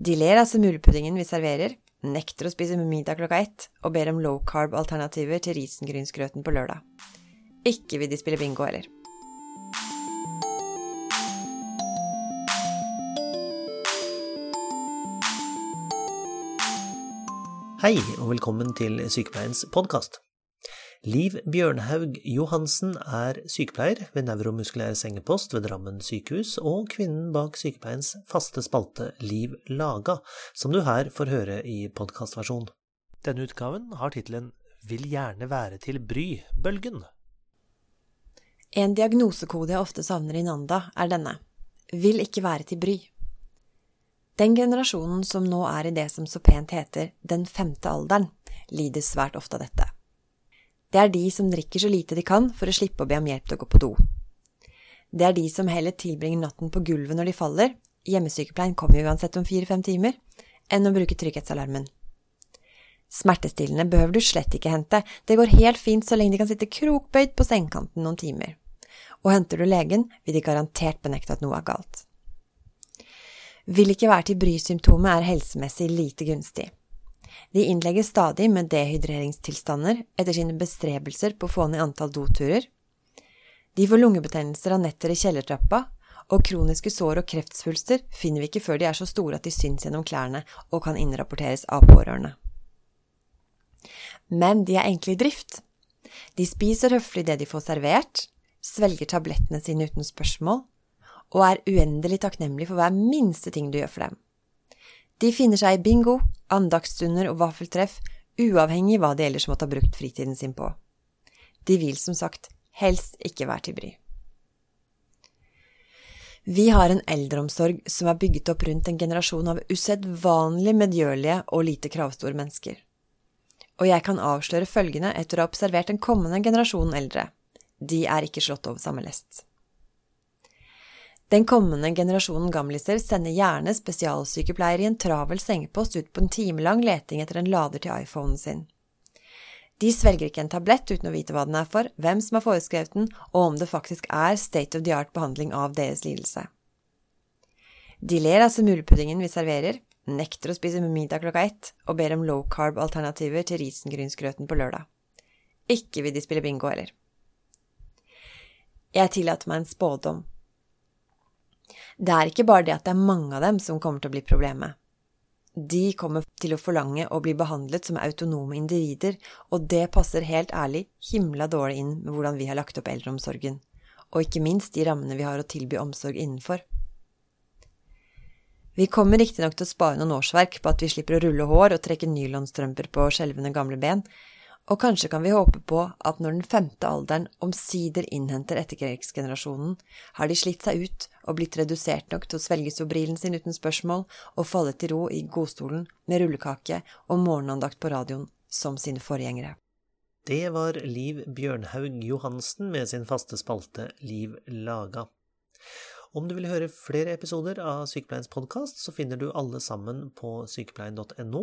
De ler av semulepuddingen vi serverer, nekter å spise middag klokka ett og ber om low carb-alternativer til risengrynsgrøten på lørdag. Ikke vil de spille bingo heller. Hei, og velkommen til Sykepleiens podkast. Liv Bjørnhaug Johansen er sykepleier ved nevromuskulær sengepost ved Drammen sykehus, og kvinnen bak sykepleiens faste spalte Liv Laga, som du her får høre i podkastversjon. Denne utgaven har tittelen Vil gjerne være til bry, bølgen. En diagnosekode jeg ofte savner i Nanda, er denne vil ikke være til bry. Den generasjonen som nå er i det som så pent heter den femte alderen, lider svært ofte av dette. Det er de som drikker så lite de kan for å slippe å be om hjelp til å gå på do. Det er de som heller tilbringer natten på gulvet når de faller, hjemmesykepleien kommer jo uansett om fire–fem timer, enn å bruke trygghetsalarmen. Smertestillende behøver du slett ikke hente, det går helt fint så lenge de kan sitte krokbøyd på sengekanten noen timer. Og henter du legen, vil de garantert benekte at noe er galt. Vil ikke være til bry-symptomet er helsemessig lite gunstig. De innlegger stadig med dehydreringstilstander etter sine bestrebelser på å få ned antall doturer. De får lungebetennelser av netter i kjellertrappa, og kroniske sår og kreftsvulster finner vi ikke før de er så store at de syns gjennom klærne og kan innrapporteres av pårørende. Men de er enkle i drift. De spiser høflig det de får servert, svelger tablettene sine uten spørsmål, og er uendelig takknemlige for hver minste ting du gjør for dem. De finner seg i bingo, andaktsstunder og vaffeltreff, uavhengig hva de ellers måtte ha brukt fritiden sin på. De vil som sagt helst ikke være til bry. Vi har en eldreomsorg som er bygget opp rundt en generasjon av usedvanlig medgjørlige og lite kravstore mennesker. Og jeg kan avsløre følgende etter å ha observert den kommende generasjonen eldre. De er ikke slått over samme lest. Den kommende generasjonen gamliser sender gjerne spesialsykepleiere i en travel sengepost ut på en timelang leting etter en lader til iPhonen sin. De svelger ikke en tablett uten å vite hva den er for, hvem som har foreskrevet den, og om det faktisk er state of the art behandling av deres lidelse. De ler av semulepuddingen vi serverer, nekter å spise middag klokka ett og ber om low carb-alternativer til risengrynsgrøten på lørdag. Ikke vil de spille bingo heller. Jeg tillater meg en spådom. Det er ikke bare det at det er mange av dem som kommer til å bli problemet. De kommer til å forlange å bli behandlet som autonome individer, og det passer helt ærlig himla dårlig inn med hvordan vi har lagt opp eldreomsorgen, og ikke minst de rammene vi har å tilby omsorg innenfor. Vi kommer riktignok til å spare noen årsverk på at vi slipper å rulle hår og trekke nylonstrømper på skjelvende gamle ben, og kanskje kan vi håpe på at når den femte alderen omsider innhenter etterkrigsgenerasjonen, har de slitt seg ut og blitt redusert nok til å svelge sobrilen sin uten spørsmål og falle til ro i godstolen med rullekake og morgenandakt på radioen som sine forgjengere. Det var Liv Bjørnhaug Johansen med sin faste spalte Liv laga. Om du vil høre flere episoder av Sykepleiens podkast, så finner du alle sammen på sykepleien.no